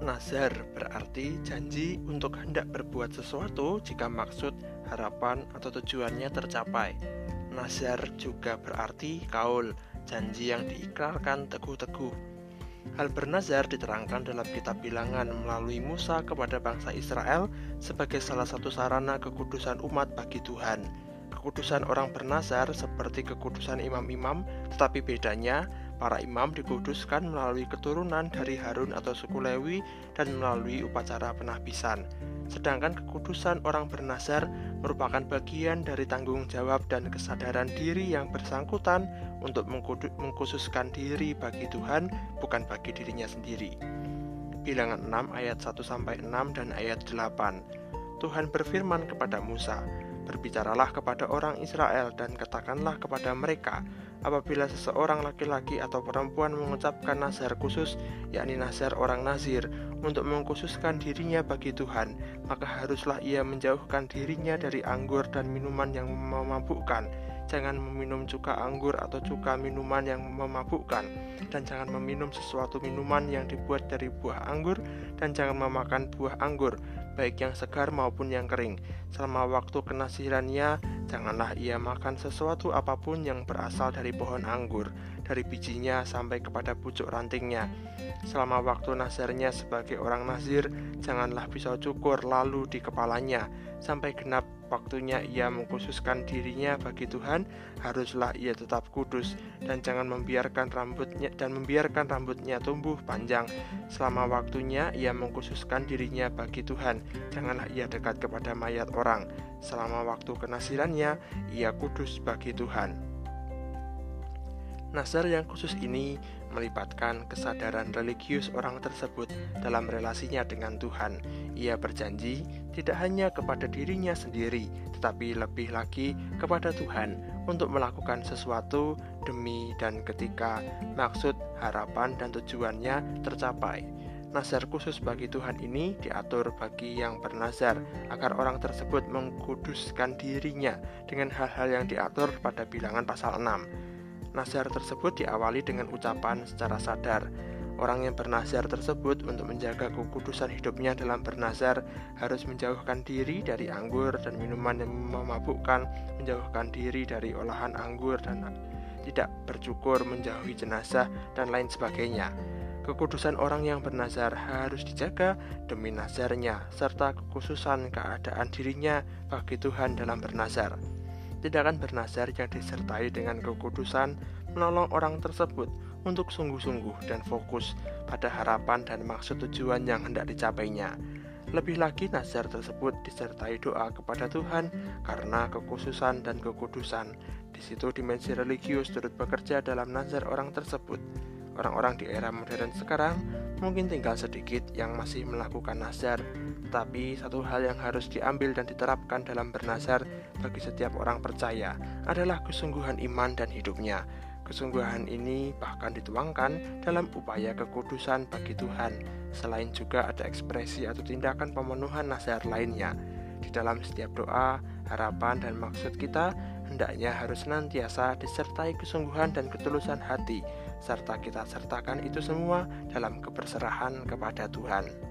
Nazar berarti janji untuk hendak berbuat sesuatu jika maksud, harapan, atau tujuannya tercapai. Nazar juga berarti kaul, janji yang diikrarkan teguh-teguh. Hal bernazar diterangkan dalam kitab bilangan melalui Musa kepada bangsa Israel sebagai salah satu sarana kekudusan umat bagi Tuhan. Kekudusan orang bernazar seperti kekudusan imam-imam, tetapi bedanya Para imam dikuduskan melalui keturunan dari Harun atau suku Lewi dan melalui upacara penahbisan. Sedangkan kekudusan orang bernazar merupakan bagian dari tanggung jawab dan kesadaran diri yang bersangkutan untuk mengkhususkan diri bagi Tuhan, bukan bagi dirinya sendiri. Bilangan 6 ayat 1 sampai 6 dan ayat 8. Tuhan berfirman kepada Musa, Berbicaralah kepada orang Israel dan katakanlah kepada mereka, apabila seseorang laki-laki atau perempuan mengucapkan nazar khusus, yakni nazar orang nazir, untuk mengkhususkan dirinya bagi Tuhan, maka haruslah ia menjauhkan dirinya dari anggur dan minuman yang memabukkan, jangan meminum cuka anggur atau cuka minuman yang memabukkan, dan jangan meminum sesuatu minuman yang dibuat dari buah anggur, dan jangan memakan buah anggur, baik yang segar maupun yang kering. Selama waktu kenasirannya, janganlah ia makan sesuatu apa pun yang berasal dari pohon anggur, dari bijinya sampai kepada pucuk rantingnya. Selama waktu nasarnya sebagai orang nazir, janganlah pisau cukur lalu di kepalanya, sampai genap waktunya ia mengkhususkan dirinya bagi Tuhan, haruslah ia tetap kudus dan jangan membiarkan rambutnya dan membiarkan rambutnya tumbuh panjang. Selama waktunya ia mengkhususkan dirinya bagi Tuhan, janganlah ia dekat kepada mayat orang. Selama waktu kenasirannya, ia kudus bagi Tuhan. Nazar yang khusus ini melibatkan kesadaran religius orang tersebut dalam relasinya dengan Tuhan. Ia berjanji tidak hanya kepada dirinya sendiri, tetapi lebih lagi kepada Tuhan untuk melakukan sesuatu demi dan ketika maksud, harapan, dan tujuannya tercapai. Nazar khusus bagi Tuhan ini diatur bagi yang bernazar agar orang tersebut mengkuduskan dirinya dengan hal-hal yang diatur pada bilangan pasal 6 Nazar tersebut diawali dengan ucapan secara sadar. Orang yang bernazar tersebut untuk menjaga kekudusan hidupnya dalam bernazar harus menjauhkan diri dari anggur dan minuman yang memabukkan, menjauhkan diri dari olahan anggur dan tidak bercukur, menjauhi jenazah, dan lain sebagainya. Kekudusan orang yang bernazar harus dijaga demi nazarnya, serta kekhususan keadaan dirinya bagi Tuhan dalam bernazar. Tindakan bernazar yang disertai dengan kekudusan menolong orang tersebut untuk sungguh-sungguh dan fokus pada harapan dan maksud tujuan yang hendak dicapainya. Lebih lagi, nazar tersebut disertai doa kepada Tuhan karena kekhususan dan kekudusan. Di situ dimensi religius turut bekerja dalam nazar orang tersebut. Orang-orang di era modern sekarang mungkin tinggal sedikit yang masih melakukan nazar, tetapi satu hal yang harus diambil dan diterapkan dalam bernazar bagi setiap orang percaya adalah kesungguhan iman dan hidupnya. Kesungguhan ini bahkan dituangkan dalam upaya kekudusan bagi Tuhan. Selain juga ada ekspresi atau tindakan pemenuhan nazar lainnya. Di dalam setiap doa, harapan, dan maksud kita hendaknya harus senantiasa disertai kesungguhan dan ketulusan hati, serta kita sertakan itu semua dalam keberserahan kepada Tuhan.